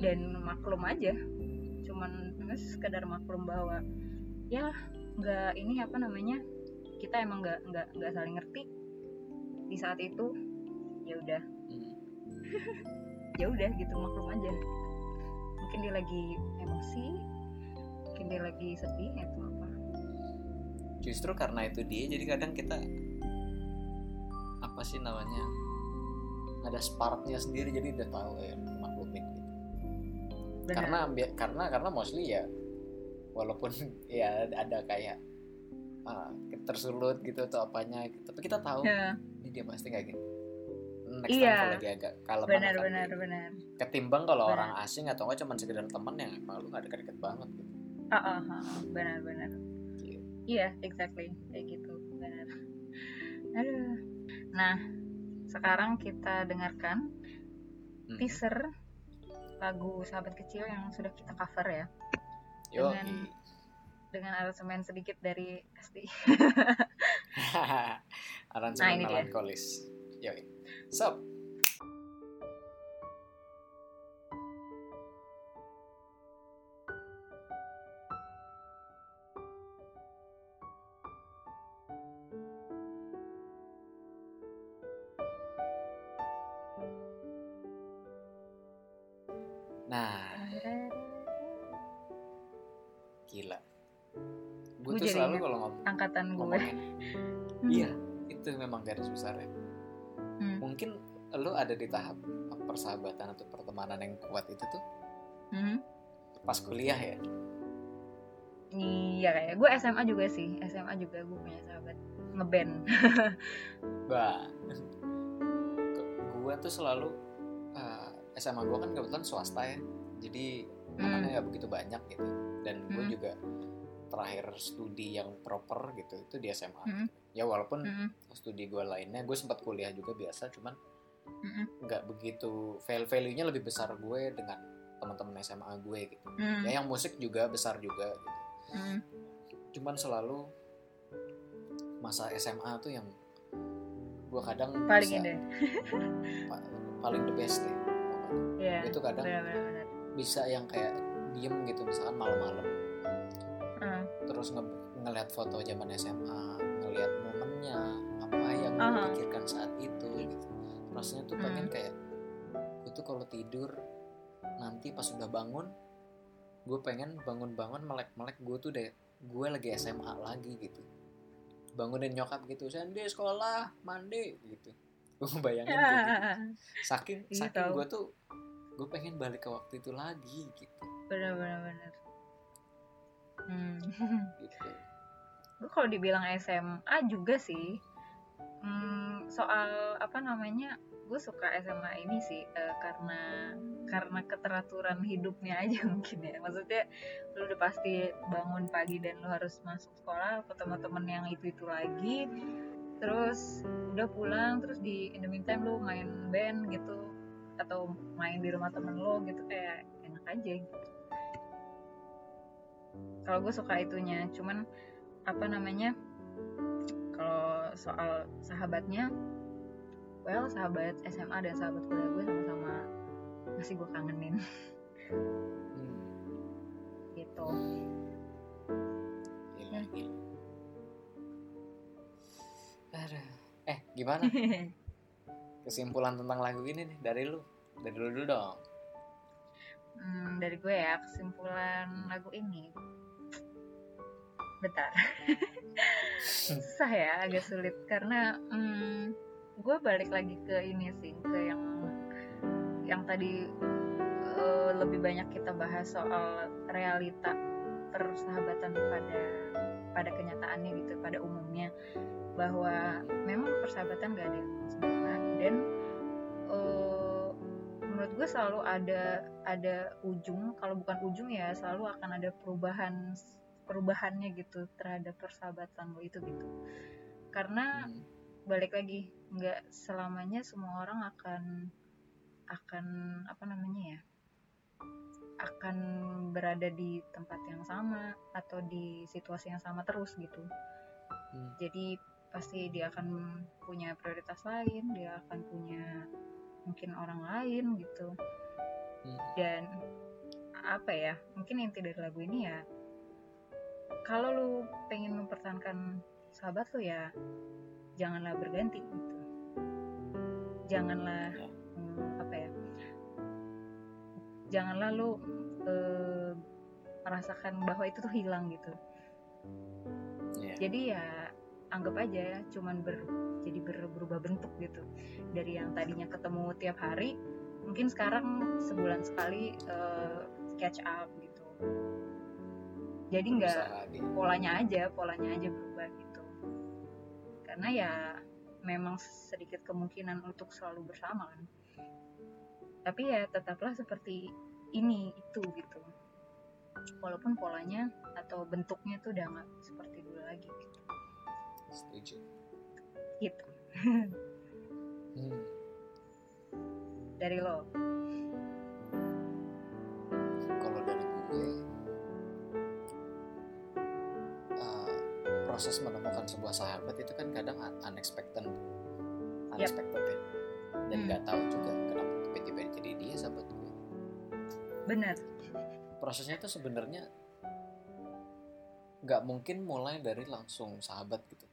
Dan maklum aja cuman ya sekedar maklum bahwa ya nggak ini apa namanya kita emang nggak nggak nggak saling ngerti. Di saat itu ya udah. Hmm. ya udah gitu maklum aja. Mungkin dia lagi emosi mungkin dia lagi sedih itu apa. Justru karena itu dia jadi kadang kita apa sih namanya ada sparknya sendiri jadi udah tahu ya Benar. karena karena karena mostly ya walaupun ya ada kayak ah, tersulut gitu atau apanya gitu. tapi kita tahu Ya, ini dia pasti nggak gitu next Iya. time kalau lagi agak kalem benar benar gitu. benar ketimbang kalau Benar. orang asing atau enggak cuma sekedar teman yang emang lu nggak deket-deket banget gitu ah ah, ah, ah, benar benar iya exactly kayak gitu benar aduh nah sekarang kita dengarkan Hmm. teaser lagu sahabat kecil yang sudah kita cover ya. Yo, dengan- dengan aransemen sedikit dari SD aransemen Nah, ini dia. melankolis. Yo, sob, nah ada di tahap persahabatan atau pertemanan yang kuat itu tuh Hmm. pas kuliah ya iya kayak gue SMA juga sih SMA juga gue punya sahabat ngeband Bah, gue tuh selalu eh, SMA gue kan kebetulan swasta ya, jadi anaknya nggak begitu banyak gitu. Dan gue Hmm. juga terakhir studi yang proper gitu itu di SMA. Hmm. Ya walaupun Mm-mm. studi gue lainnya, gue sempat kuliah juga biasa, cuman Nggak begitu value value-nya lebih besar gue dengan teman-teman SMA gue gitu. Mm. Ya yang musik juga besar juga gitu. Mm. Cuman selalu masa SMA tuh yang gue kadang paling bisa- pa- paling the best deh pokoknya. ya Gue tuh kadang benar-benar bisa yang kayak diem gitu misalkan malam-malam Ah. terus nge ngeliat foto zaman SMA ngeliat momennya apa yang gue Aha. pikirkan saat itu gitu rasanya tuh pengen Hmm. kayak gue tuh kalau tidur nanti pas udah bangun gue pengen bangun-bangun melek-melek gue tuh deh gue lagi SMA lagi gitu. Bangunin nyokap gitu Sandy sekolah mandi gitu. Gue bayangin gitu. Saking Iya, saking tahu. gue tuh gue pengen balik ke waktu itu lagi gitu. Benar-benar benar hmm. gitu. Gue kalau dibilang SMA juga sih hmm, soal apa namanya gue suka SMA ini sih eh, karena karena keteraturan hidupnya aja mungkin ya. Maksudnya lu udah pasti bangun pagi dan lu harus masuk sekolah ketemu temen yang itu itu lagi terus udah pulang terus di in the meantime lu main band gitu atau main di rumah temen lo gitu kayak enak aja gitu. Kalau gue suka itunya cuman apa namanya kalau soal sahabatnya well sahabat SMA dan sahabat kuliah gue sama-sama masih gue kangenin. Hmm, gitu. Gila gila. Aduh. eh gimana? Kesimpulan tentang lagu ini nih dari lu. Dari lu dulu dong. Hmm, dari gue ya kesimpulan lagu ini. Bentar susah ya agak sulit. Karena hmm, gue balik lagi ke ini sih ke yang yang tadi eh, lebih banyak kita bahas soal realita persahabatan pada pada kenyataannya gitu pada umumnya. Bahwa memang persahabatan gak ada yang sempurna. Dan eh, menurut gue selalu ada ada ujung. Kalau bukan ujung ya selalu akan ada perubahan perubahannya gitu terhadap persahabatan lo itu gitu. Karena Hmm, balik lagi nggak selamanya semua orang akan akan apa namanya ya akan berada di tempat yang sama atau di situasi yang sama terus gitu. Hmm, jadi pasti dia akan punya prioritas lain dia akan punya mungkin orang lain gitu. Hmm. dan apa ya mungkin inti dari lagu ini ya kalau lu pengen mempertahankan sahabat lu ya janganlah berganti gitu janganlah Ya. hmm, apa ya janganlah lu eh, merasakan bahwa itu tuh hilang gitu Iya. jadi ya anggap aja cuman ber jadi ber- berubah bentuk gitu dari yang tadinya ketemu tiap hari mungkin sekarang sebulan sekali eh, catch up gitu jadi nggak polanya aja polanya aja berubah gitu. Karena ya memang sedikit kemungkinan untuk selalu bersama kan. Tapi ya tetaplah seperti ini itu gitu. Walaupun polanya atau bentuknya tuh udah nggak seperti dulu lagi gitu. Setuju. Gitu. Hmm. dari lo proses menemukan sebuah sahabat itu kan kadang un- unexpected. Unexpected ya. Dan Hmm. nggak tahu juga kenapa tiba-tiba jadi dia sahabat gue. Benar. Prosesnya itu sebenarnya nggak mungkin mulai dari langsung sahabat gitu.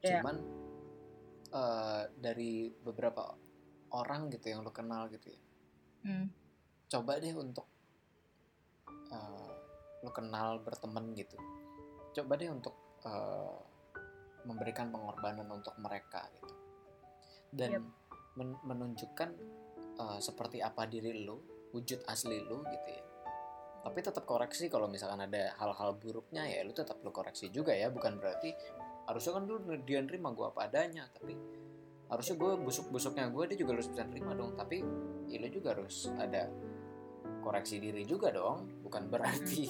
Iya. cuman uh, dari beberapa orang gitu yang lo kenal gitu ya. Hmm. coba deh untuk uh, lu kenal berteman gitu. Coba deh untuk uh, memberikan pengorbanan untuk mereka gitu. Dan Yep. men- menunjukkan uh, seperti apa diri lu wujud asli lu gitu ya. Tapi tetap koreksi kalau misalkan ada hal-hal buruknya ya lu tetap lu koreksi juga ya. Bukan berarti harusnya kan lu dia nerima gue apa adanya tapi harusnya gue busuk-busuknya gue dia juga harus bisa nerima dong. Tapi ya lu juga harus ada koreksi diri juga dong. Bukan berarti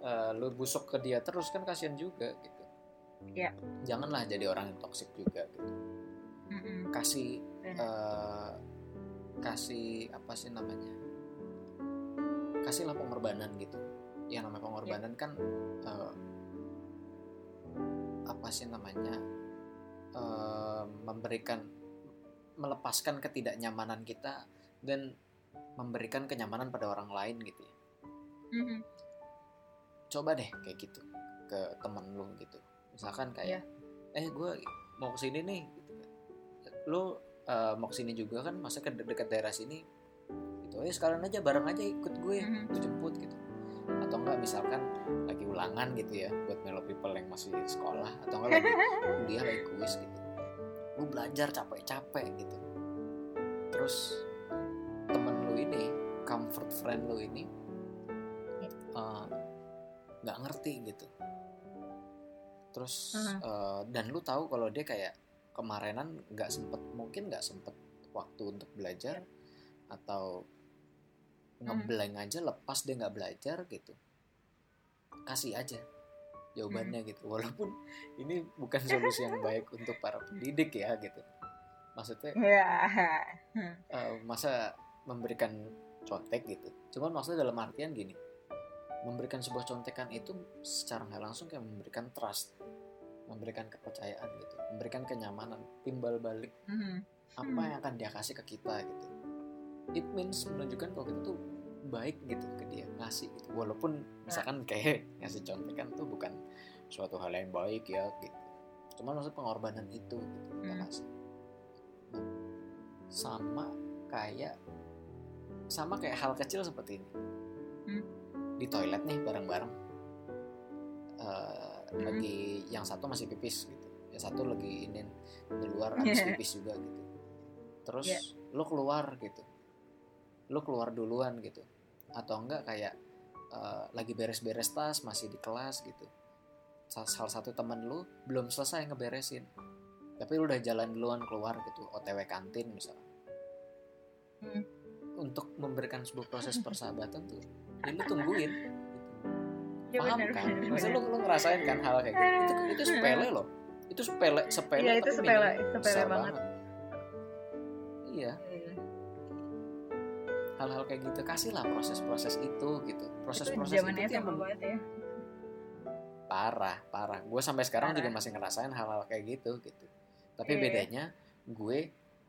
eh, lu busuk ke dia terus kan kasihan juga gitu Iya. janganlah jadi orang yang toksik juga gitu Mm-mm. kasih Benar. eh, kasih apa sih namanya kasihlah pengorbanan gitu yang namanya pengorbanan kan eh, apa sih namanya eh, memberikan melepaskan ketidaknyamanan kita dan memberikan kenyamanan pada orang lain gitu ya Mm-mm. coba deh kayak gitu ke temen lu gitu misalkan kayak eh gue mau ke sini nih gitu kan. lu eh, mau ke sini juga kan masa ke dekat daerah sini gitu eh sekalian aja bareng aja ikut gue Mhm. gue jemput gitu atau enggak misalkan lagi ulangan gitu ya buat melo people yang masih sekolah atau enggak lagi kuliah lagi kuis gitu lu belajar capek-capek gitu terus temen lu ini comfort friend lu ini Ya. eh, nggak ngerti gitu terus Mhm. eh, dan lu tahu kalau dia kayak kemarinan nggak sempet mungkin nggak sempet waktu untuk belajar atau ngeblank aja lepas dia nggak belajar gitu kasih aja jawabannya gitu. Walaupun ini bukan solusi yang baik untuk para pendidik ya gitu. Maksudnya Ya. eh, masa memberikan contek gitu. Cuman maksudnya dalam artian gini memberikan sebuah contekan itu secara nggak langsung kayak memberikan trust memberikan kepercayaan gitu memberikan kenyamanan timbal balik Mhm. apa Hmm. yang akan dia kasih ke kita gitu it means menunjukkan kalau kita tuh baik gitu ke dia ngasih gitu walaupun misalkan kayak ngasih contekan tuh bukan suatu hal yang baik ya gitu cuman maksud pengorbanan itu gitu kita Hmm. kasih Nah, sama kayak sama kayak hal kecil seperti ini Hmm. Di toilet nih bareng-bareng Eh, Hmm. lagi yang satu masih pipis gitu yang satu lagi ini di luar habis Yeah. pipis juga gitu terus Yeah. lo keluar gitu lo keluar duluan gitu atau enggak kayak eh, lagi beres-beres tas masih di kelas gitu Sa- salah satu teman lu belum selesai ngeberesin tapi lu udah jalan duluan keluar gitu otw kantin misalnya Hmm. untuk memberikan sebuah proses persahabatan tuh ya lu tungguin gitu. Ya, paham bener, kan bener, Maksudnya bener. lu, lu ngerasain kan hal kayak gitu itu, itu sepele loh itu sepele sepele Iya, itu tapi sepele, sepele besar banget. iya hal-hal kayak gitu kasihlah proses-proses itu gitu Itu proses-proses itu tuh yang banget ya. parah parah gue sampai sekarang juga Parah. masih ngerasain hal-hal kayak gitu gitu tapi Iya. bedanya gue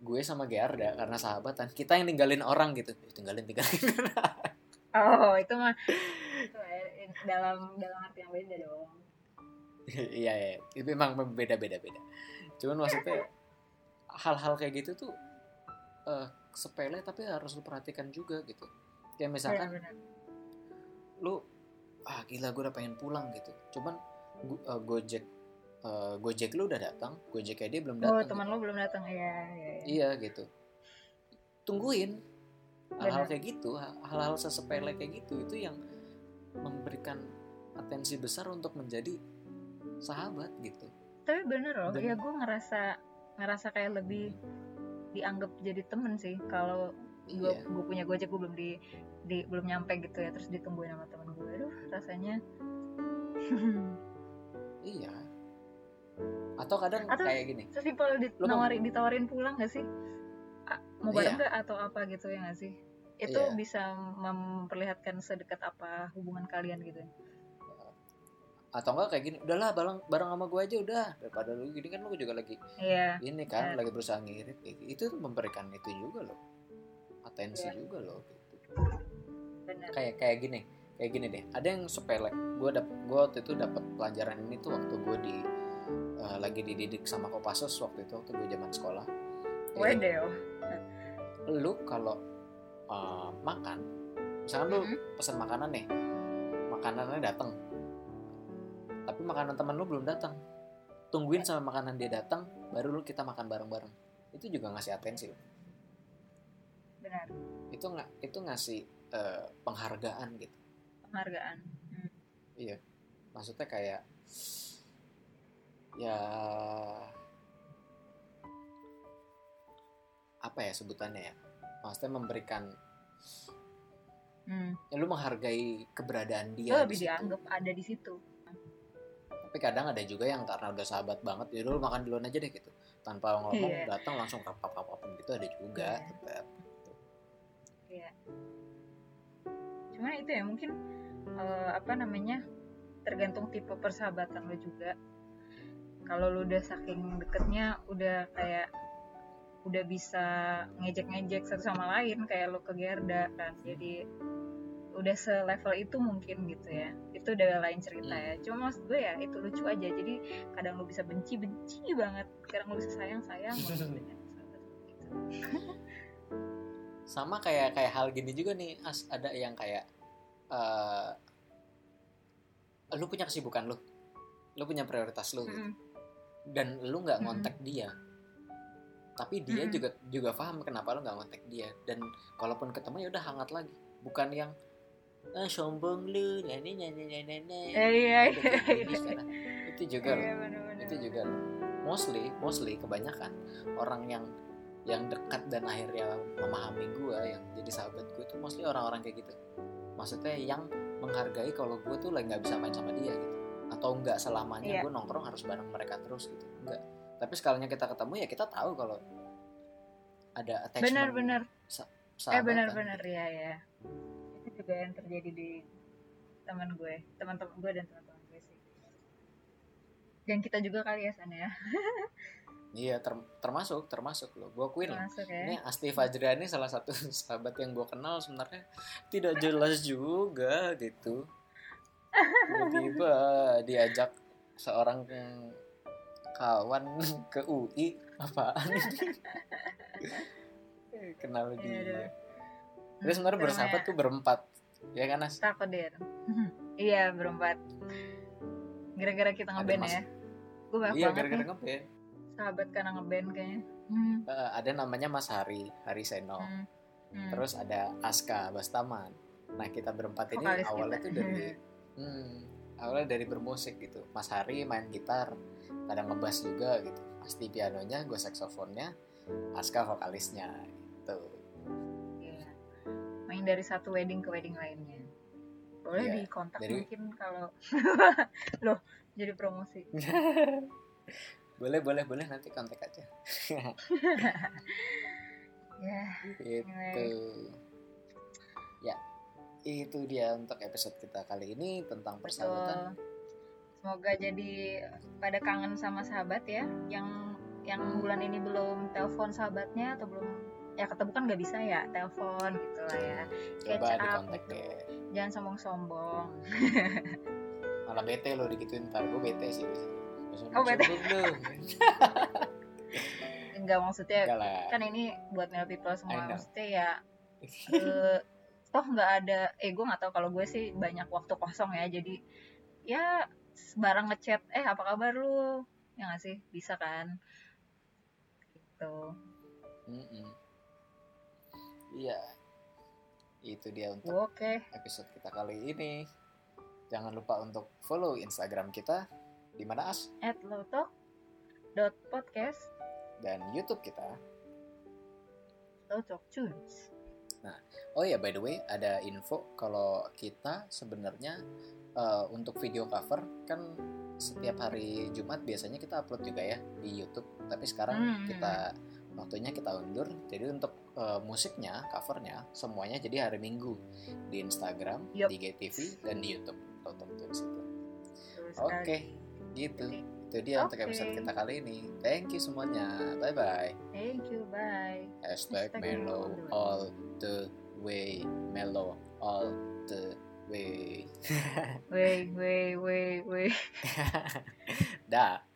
gue sama Gerda karena sahabatan kita yang ninggalin orang gitu tinggalin tinggalin Oh, itu mah itu ya, dalam dalam arti yang beda dong. iya iya itu memang beda beda beda cuman maksudnya hal-hal kayak gitu tuh eh, sepele tapi harus lu perhatikan juga gitu kayak misalkan Benar-benar. lu ah gila gue udah pengen pulang gitu cuman gu- eh, gojek eh, gojek lu udah datang gojeknya dia belum Oh, datang teman gitu. lo belum datang ya. Iya, iya. iya gitu tungguin hal-hal kayak gitu hal-hal sesepele kayak gitu itu yang memberikan atensi besar untuk menjadi sahabat gitu. Tapi bener loh, Dan- ya gue ngerasa ngerasa kayak lebih dianggap jadi temen sih. Kalau gue iya. gue punya gojek gue belum di, di belum nyampe gitu ya terus ditungguin sama temen gue aduh rasanya iya. Atau kadang Atau- kayak gini. sesimpel Lu ditawarin ditawarin pulang gak sih mau bareng Iya. gak atau apa gitu ya gak sih itu Iya. bisa memperlihatkan sedekat apa hubungan kalian gitu atau enggak kayak gini udahlah bareng bareng sama gue aja udah daripada lu gini kan lu juga lagi iya ini kan Benar. lagi berusaha ngirit gitu. itu memberikan itu juga loh atensi Iya. juga loh gitu. benar kayak kayak gini kayak gini deh ada yang sepele gue dap gue waktu itu dapat pelajaran ini tuh waktu gue di eh, lagi dididik sama Kopassus waktu itu waktu gue zaman sekolah Wedeo lu kalau eh, makan misalkan lu Mhm. pesan makanan nih makanannya datang tapi makanan teman lu belum datang tungguin sampai makanan dia datang baru lu kita makan bareng-bareng. Itu juga ngasih atensi benar. Itu nggak itu ngasih eh, penghargaan gitu. Penghargaan maksudnya kayak ya apa ya sebutannya ya maksudnya memberikan hmm. ya lu menghargai keberadaan dia lebih di dianggap ada di situ tapi kadang ada juga yang karena udah sahabat banget ya lu makan duluan aja deh gitu tanpa ngomong Iya. datang langsung kapap kapap gitu ada juga Iya. tetap. Iya. Cuma itu ya mungkin eh, apa namanya tergantung tipe persahabatan lo juga. Kalau lu udah saking deketnya udah kayak udah bisa ngejek-ngejek satu sama lain kayak lo ke Gerda kan. Jadi udah selevel itu mungkin gitu ya. Itu udah lain cerita ya. Cuma maksud gue ya itu lucu aja. Jadi kadang lu bisa benci benci banget. Kadang lu bisa sayang sayang gitu. sama kayak kayak hal gini juga nih as ada yang kayak eh lu punya kesibukan lu lu punya prioritas lu gitu. Mm-mm. dan lu nggak Mm-mm. ngontek dia tapi dia Mm-mm. juga juga paham kenapa lu nggak ngontek dia dan kalaupun ketemu ya udah hangat lagi bukan yang ah sombong lu nyanyi nyanyi nyanyi nyanyi Eh, iya kayak iya. gini sekarang. itu juga Iya, itu juga loh. mostly mostly kebanyakan orang yang yang dekat dan akhirnya memahami gue yang jadi sahabat gue tuh mostly orang-orang kayak gitu maksudnya yang menghargai kalau gue tuh lagi nggak bisa main sama dia gitu atau nggak selamanya Iya. gue nongkrong harus bareng mereka terus gitu enggak tapi sekalinya kita ketemu ya kita tahu kalau ada attachment benar-benar eh benar-benar ya ya itu juga yang terjadi di teman gue teman-teman gue dan teman-teman gue sih. Dan kita juga kali ya sana ya. Iya ter- termasuk termasuk loh. Gue akuin termasuk ya. Ini Asti Fajriani salah satu sahabat yang gue kenal sebenarnya. Tidak jelas juga gitu. Tiba-tiba diajak seorang kawan ke UI apaan? Kenal Iya, dia. aduh. Kita sebenarnya Itu bersahabat tuh berempat. Ya kan As? takodir iya berempat gara-gara kita ngeband mas- ya gue banyak Iya banget gara-gara ngeband. sahabat karena ngeband kayaknya hmm. Eh, ada namanya Mas Hari, Hari Seno. Hmm. Hmm. Terus ada Aska Bastaman. Nah kita berempat ini Vokalis awalnya kita. tuh dari hmm, awalnya dari bermusik gitu. Mas Hari main gitar, kadang ngebass juga gitu. Pasti pianonya, gue saksofonnya, Aska vokalisnya gitu. Iya. main dari satu wedding ke wedding lainnya boleh Iya, dikontak dari- mungkin kalau loh jadi promosi boleh boleh boleh nanti kontak aja. ya Gitu. Ya itu dia untuk episode kita kali ini tentang persahabatan. Betul. Semoga jadi pada kangen sama sahabat ya, yang yang bulan ini belum telepon sahabatnya atau belum ya ketemu kan nggak bisa ya telepon gitu lah ya Coba catch up dikontak gitu. deh. jangan sombong-sombong Malah bete lo digituin ntar gue bete sih. biasanya. Oh, bete. Enggak maksudnya Enggak lah. kan ini buat male people semua maksudnya ya eh, toh nggak ada eh gue nggak tahu kalau gue sih banyak waktu kosong ya jadi ya barang ngechat eh apa kabar lu ya nggak sih bisa kan gitu. Iya. Itu dia untuk oke episode kita kali ini. Jangan lupa untuk follow Instagram kita di mana As at lotok dot podcast dan YouTube kita. lotok tunes Oh ya, by the way, ada info kalau kita sebenarnya eh, untuk video cover kan setiap hari Jumat biasanya kita upload juga ya di YouTube. Tapi sekarang Hmm. kita waktunya kita undur. Jadi untuk eh, musiknya, covernya semuanya jadi hari Minggu di Instagram, Yup. di GTV dan di YouTube. Lotok Tunes itu. Betul Oke, gitu. Itu dia untuk Oke. episode kita kali ini. Thank you semuanya. Bye bye. thank you bye Hashtag Hashtag mellow mellow. all the way. Mellow all the Wey. Wey, wey, wey, da.